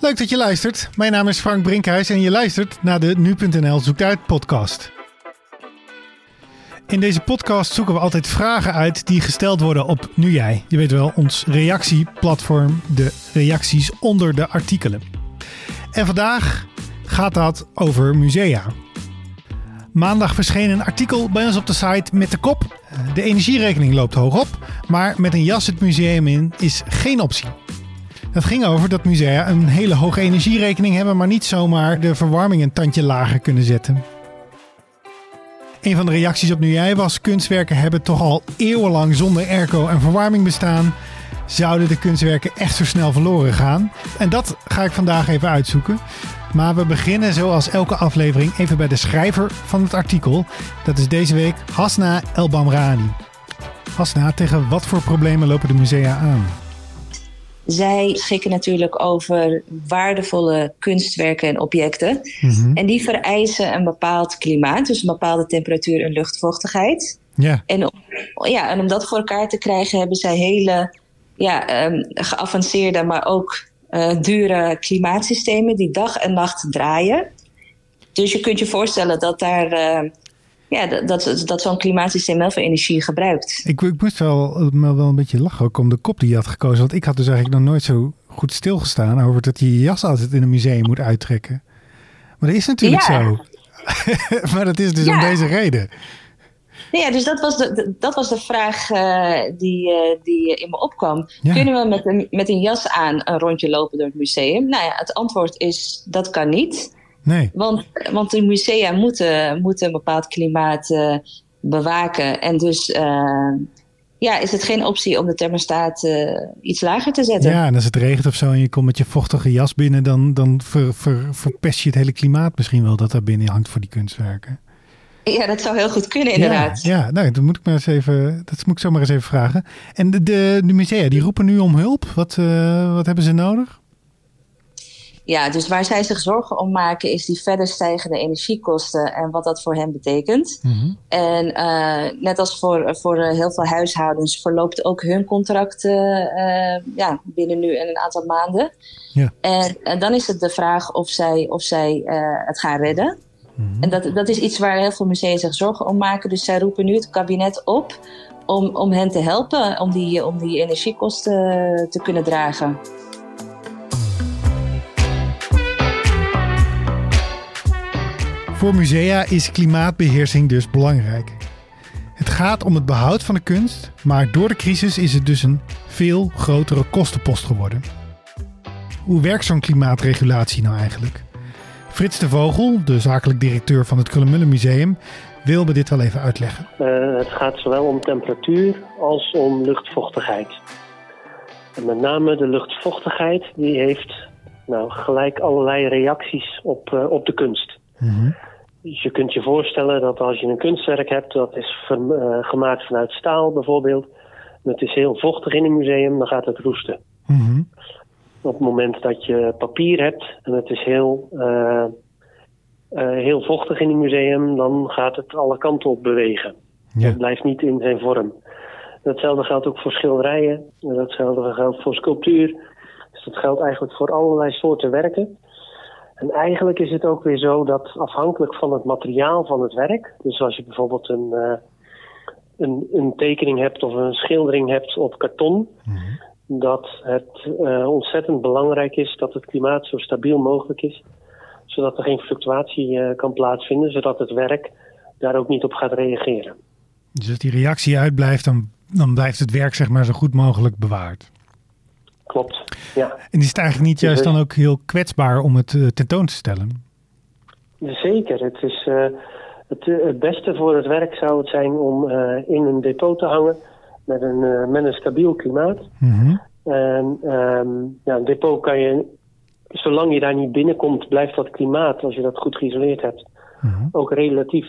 Leuk dat je luistert. Mijn naam is Frank Brinkhuis en je luistert naar de Nu.nl Zoekt Uit podcast. In deze podcast zoeken we altijd vragen uit die gesteld worden op Nu Jij. Je weet wel, ons reactieplatform, de reacties onder de artikelen. En vandaag gaat dat over musea. Maandag verscheen een artikel bij ons op de site met de kop: De energierekening loopt hoog op, maar met een jas het museum in is geen optie. Het ging over dat musea een hele hoge energierekening hebben, maar niet zomaar de verwarming een tandje lager kunnen zetten. Een van de reacties op Nu Jij was: kunstwerken hebben toch al eeuwenlang zonder airco en verwarming bestaan. Zouden de kunstwerken echt zo snel verloren gaan? En dat ga ik vandaag even uitzoeken. Maar we beginnen zoals elke aflevering even bij de schrijver van het artikel. Dat is deze week Hasna Elbamrani. Hasna, tegen wat voor problemen lopen de musea aan? Zij schikken natuurlijk over waardevolle kunstwerken en objecten. Mhm. En die vereisen een bepaald klimaat, dus een bepaalde temperatuur en luchtvochtigheid. Ja. En, om, ja, en om dat voor elkaar te krijgen hebben zij hele ja, um, geavanceerde, maar ook uh, dure klimaatsystemen die dag en nacht draaien. Dus je kunt je voorstellen dat daar. Uh, ja, dat, dat zo'n klimaatsysteem heel veel energie gebruikt. Ik, ik moest wel, wel een beetje lachen ook om de kop die je had gekozen. Want ik had dus eigenlijk nog nooit zo goed stilgestaan over dat je je jas altijd in een museum moet uittrekken. Maar dat is natuurlijk zo. maar dat is dus om deze reden. Ja, dus dat was de, dat was de vraag uh, die, uh, die in me opkwam. Kunnen we met een, met een jas aan een rondje lopen door het museum? Nou ja, het antwoord is dat kan niet. Nee. Want, want de musea moeten, moeten een bepaald klimaat uh, bewaken. En dus ja, is het geen optie om de thermostaat iets lager te zetten. Ja, en als het regent of zo en je komt met je vochtige jas binnen, dan, dan ver, ver, verpest je het hele klimaat misschien wel dat daar binnen hangt voor die kunstwerken. Ja, dat zou heel goed kunnen, inderdaad. Ja, ja nou, dat moet ik maar eens even, dat moet ik zo maar eens even vragen. En de, de, de musea, die roepen nu om hulp. Wat, uh, wat hebben ze nodig? Ja, dus waar zij zich zorgen om maken is die verder stijgende energiekosten en wat dat voor hen betekent. Mm En uh, net als voor, voor heel veel huishoudens verloopt ook hun contract uh, ja, binnen nu en een aantal maanden. Ja. En, en, dan is het de vraag of zij, of zij het gaan redden. Mhm. En dat, dat is iets waar heel veel musea zich zorgen om maken. Dus zij roepen nu het kabinet op om, om hen te helpen om die, om die energiekosten te kunnen dragen. Voor musea is klimaatbeheersing dus belangrijk. Het gaat om het behoud van de kunst, maar door de crisis is het dus een veel grotere kostenpost geworden. Hoe werkt zo'n klimaatregulatie nou eigenlijk? Frits de Vogel, de zakelijk directeur van het Krullenmullen Museum, wil me dit wel even uitleggen. Uh, het gaat zowel om temperatuur als om luchtvochtigheid. En met name de luchtvochtigheid die heeft nou, gelijk allerlei reacties op, uh, op de kunst. Mm je kunt je voorstellen dat als je een kunstwerk hebt, dat is uh, gemaakt vanuit staal bijvoorbeeld, en het is heel vochtig in een museum, dan gaat het roesten. Mm op het moment dat je papier hebt en het is heel, uh, uh, heel vochtig in het museum, dan gaat het alle kanten op bewegen. Ja. Het blijft niet in zijn vorm. Datzelfde geldt ook voor schilderijen. En datzelfde geldt voor sculptuur. Dus dat geldt eigenlijk voor allerlei soorten werken. En eigenlijk is het ook weer zo dat afhankelijk van het materiaal van het werk, dus als je bijvoorbeeld een, uh, een, een, tekening hebt of een schildering hebt op karton, mm dat het uh, ontzettend belangrijk is dat het klimaat zo stabiel mogelijk is. Zodat er geen fluctuatie uh, kan plaatsvinden, zodat het werk daar ook niet op gaat reageren. Dus als die reactie uitblijft, dan, dan blijft het werk zeg maar zo goed mogelijk bewaard. Klopt, ja. En is het eigenlijk niet juist dan ook heel kwetsbaar om het uh, tentoon te stellen? Zeker. Het, is, het, het beste voor het werk zou het zijn om in een depot te hangen met een, uh, met een stabiel klimaat. Mhm. En um, ja, een depot kan je, zolang je daar niet binnenkomt, blijft dat klimaat, als je dat goed geïsoleerd hebt, mhm. ook relatief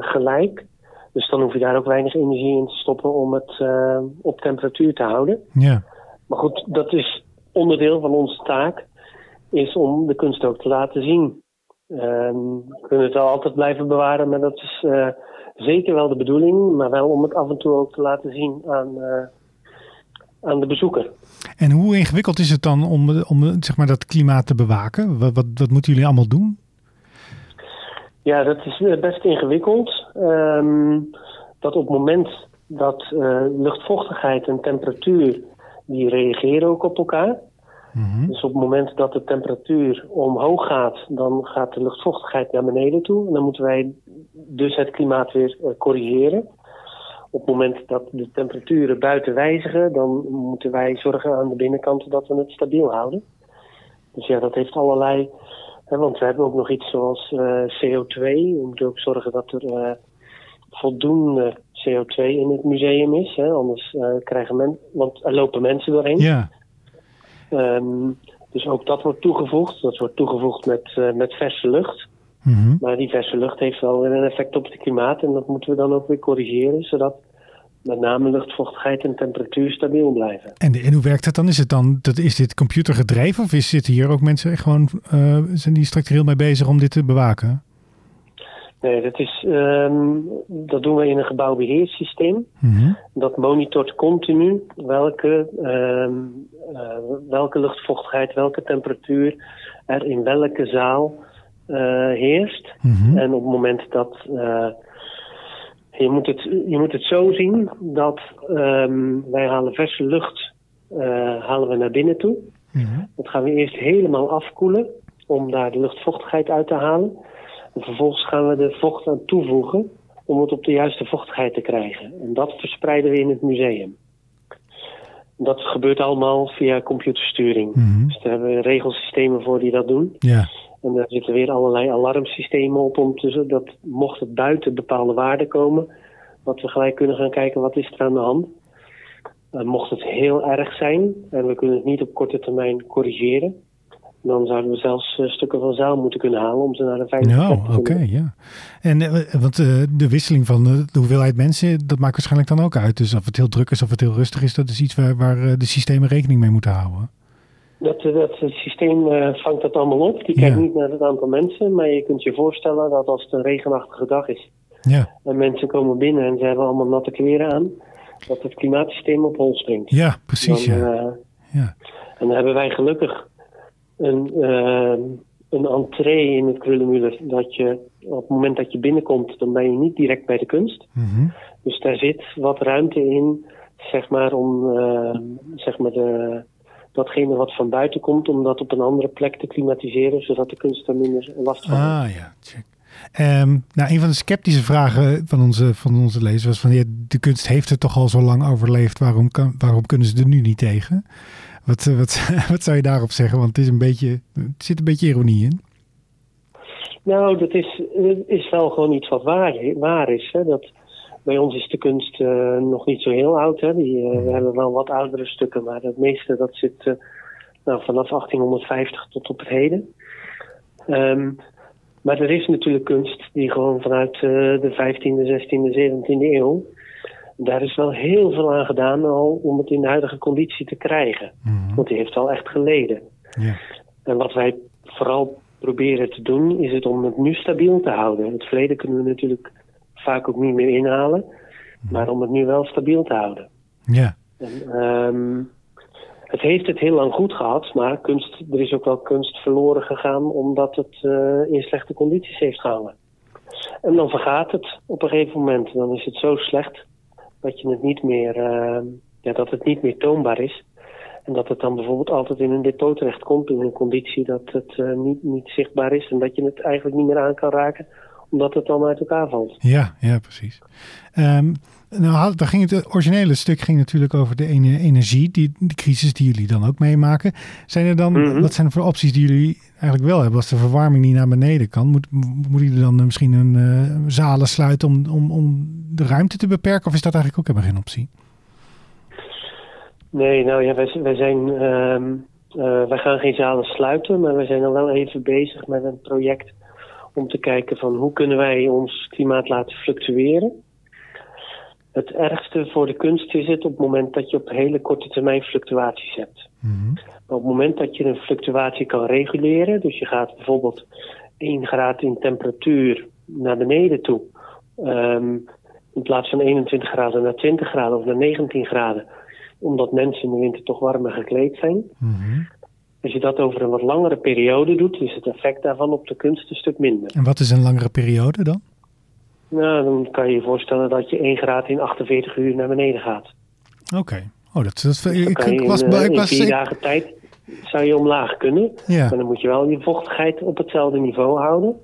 gelijk. Dus dan hoef je daar ook weinig energie in te stoppen om het op temperatuur te houden. Ja. Maar goed, dat is onderdeel van onze taak, is om de kunst ook te laten zien. Um, we kunnen het wel altijd blijven bewaren, maar dat is uh, zeker wel de bedoeling, maar wel om het af en toe ook te laten zien aan, uh, aan de bezoeker. En hoe ingewikkeld is het dan om, om zeg maar, dat klimaat te bewaken? Wat, wat, wat moeten jullie allemaal doen? Ja, dat is best ingewikkeld. Ehm, dat op het moment dat uh, luchtvochtigheid en temperatuur, die reageren ook op elkaar. Mhm. Dus op het moment dat de temperatuur omhoog gaat, dan gaat de luchtvochtigheid naar beneden toe. En dan moeten wij dus het klimaat weer uh, corrigeren. Op het moment dat de temperaturen buiten wijzigen, dan moeten wij zorgen aan de binnenkant dat we het stabiel houden. Dus ja, dat heeft allerlei. Hè, want we hebben ook nog iets zoals uh, CO2. We moeten ook zorgen dat er uh, voldoende CO2 in het museum is. Hè, anders uh, krijgen mensen. Want er lopen mensen doorheen. Ja. Um, dus ook dat wordt toegevoegd. Dat wordt toegevoegd met, met verse lucht. Mhm. Maar die verse lucht heeft wel een effect op het klimaat en dat moeten we dan ook weer corrigeren, zodat met name luchtvochtigheid en temperatuur stabiel blijven. En, en hoe werkt dat dan? Is, het dan dat, is dit computergedreven of is, zitten hier ook mensen gewoon, uh, zijn die structureel mee bezig om dit te bewaken? Nee, dat, is, um, dat doen we in een gebouwbeheersysteem. Mm Dat monitort continu welke, um, uh, welke luchtvochtigheid, welke temperatuur er in welke zaal uh, heerst. Mm En op het moment dat. Uh, je, moet het, je moet het zo zien dat um, wij halen verse lucht halen we naar binnen toe. Mm Dat gaan we eerst helemaal afkoelen om daar de luchtvochtigheid uit te halen. En vervolgens gaan we de vocht aan toevoegen om het op de juiste vochtigheid te krijgen. En dat verspreiden we in het museum. Dat gebeurt allemaal via computersturing. Mm Dus daar hebben we regelsystemen voor die dat doen. Ja. En daar zitten weer allerlei alarmsystemen op om te dat mocht het buiten bepaalde waarden komen, dat we gelijk kunnen gaan kijken wat is er aan de hand. Uh, mocht het heel erg zijn en we kunnen het niet op korte termijn corrigeren, dan zouden we zelfs uh, stukken van zaal moeten kunnen halen om ze naar de veilige nou, te oké, ja. En uh, want de wisseling van de hoeveelheid mensen, dat maakt waarschijnlijk dan ook uit. Dus of het heel druk is of het heel rustig is, dat is iets waar, waar de systemen rekening mee moeten houden. Dat, dat het systeem vangt dat allemaal op. Die kijkt niet naar het aantal mensen. Maar je kunt je voorstellen dat als het een regenachtige dag is. Ja. En mensen komen binnen en ze hebben allemaal natte kleren aan. Dat het klimaatsysteem op hol springt. Ja, precies. Dan, ja. Uh, ja. En dan hebben wij gelukkig een, uh, een entree in het Krullenmuller. Dat je op het moment dat je binnenkomt, dan ben je niet direct bij de kunst. Mm -hmm. Dus daar zit wat ruimte in, zeg maar, om zeg maar de datgene wat van buiten komt, om dat op een andere plek te klimatiseren, zodat de kunst er minder last van heeft. Ah ja, check. Um, nou, een van de sceptische vragen van onze, van onze lezers was van ja, de kunst heeft het toch al zo lang overleefd, waarom, kan, waarom kunnen ze er nu niet tegen? Wat, wat, wat zou je daarop zeggen? Want het, is een beetje, het zit een beetje ironie in. Nou, dat is, is wel gewoon iets wat waar, waar is. Hè? Dat, bij ons is de kunst uh, nog niet zo heel oud. Hè? Die, uh, we hebben wel wat oudere stukken, maar het meeste dat zit uh, nou, vanaf 1850 tot op het heden. Um, maar er is natuurlijk kunst die gewoon vanuit de 15e, 16e, 17e eeuw. Daar is wel heel veel aan gedaan al om het in de huidige conditie te krijgen. Mm -hmm. Want die heeft al echt geleden. En wat wij vooral proberen te doen, is het om het nu stabiel te houden. Het verleden kunnen we natuurlijk vaak ook niet meer inhalen. Maar om het nu wel stabiel te houden. Ja. En, um, het heeft het heel lang goed gehad, maar kunst, er is ook wel kunst verloren gegaan omdat het uh, in slechte condities heeft gehangen. En dan vergaat het op een gegeven moment. Dan is het zo slecht dat, je het niet meer, uh, ja, dat het niet meer toonbaar is. En dat het dan bijvoorbeeld altijd in een depot terechtkomt in een conditie dat het uh, niet, niet zichtbaar is. En dat je het eigenlijk niet meer aan kan raken omdat het dan uit elkaar valt. Ja, ja precies. Um, nou, daar ging het originele stuk ging natuurlijk over de energie, die, die crisis die jullie dan ook meemaken. Zijn er dan, mm -hmm. wat zijn er voor opties die jullie eigenlijk wel hebben? Als de verwarming niet naar beneden kan, moet, moet jullie dan misschien een uh, zalen sluiten om, om, om de ruimte te beperken? Of is dat eigenlijk ook helemaal geen optie? Nee, nou ja, wij, wij zijn, uh, uh, wij gaan geen zalen sluiten, maar we zijn al wel even bezig met een project om te kijken van hoe kunnen wij ons klimaat laten fluctueren. Het ergste voor de kunst is het op het moment dat je op hele korte termijn fluctuaties hebt. Mm -hmm. Maar op het moment dat je een fluctuatie kan reguleren, dus je gaat bijvoorbeeld 1 graad in temperatuur naar beneden toe, um, in plaats van 21 graden naar 20 graden of naar 19 graden, omdat mensen in de winter toch warmer gekleed zijn. Mhm. Als je dat over een wat langere periode doet, is het effect daarvan op de kunst een stuk minder. En wat is een langere periode dan? Nou, dan kan je je voorstellen dat je 1 graad in 48 uur naar beneden gaat. Oké. Oh, dat, dat, Dan ik, ik in, was, eh, ik in was, vier ik- dagen tijd zou je omlaag kunnen. ja. Maar dan moet je wel je vochtigheid op hetzelfde niveau houden.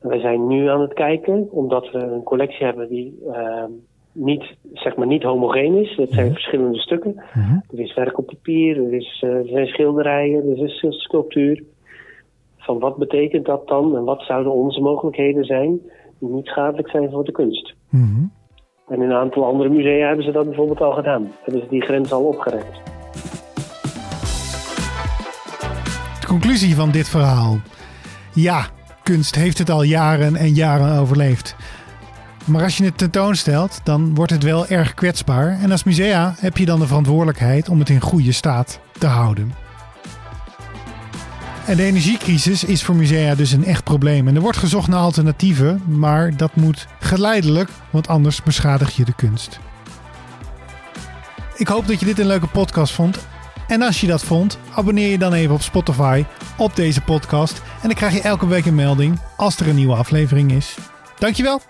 En we zijn nu aan het kijken, omdat we een collectie hebben die eh, niet, zeg maar niet homogeen is. Het zijn verschillende stukken. Mhm. Er is werk op papier, er, is, eh, er zijn schilderijen, er is sculptuur. Van wat betekent dat dan en wat zouden onze mogelijkheden zijn niet schadelijk zijn voor de kunst? Mhm. En in een aantal andere musea hebben ze dat bijvoorbeeld al gedaan. Hebben ze die grens al opgerekt. De conclusie van dit verhaal. Ja, kunst heeft het al jaren en jaren overleefd. Maar als je het tentoonstelt, dan wordt het wel erg kwetsbaar. En als musea heb je dan de verantwoordelijkheid om het in goede staat te houden. En de energiecrisis is voor musea dus een echt probleem. En er wordt gezocht naar alternatieven, maar dat moet geleidelijk, want anders beschadig je de kunst. Ik hoop dat je dit een leuke podcast vond. En als je dat vond, abonneer je dan even op Spotify op deze podcast. En dan krijg je elke week een melding als er een nieuwe aflevering is. Dankjewel!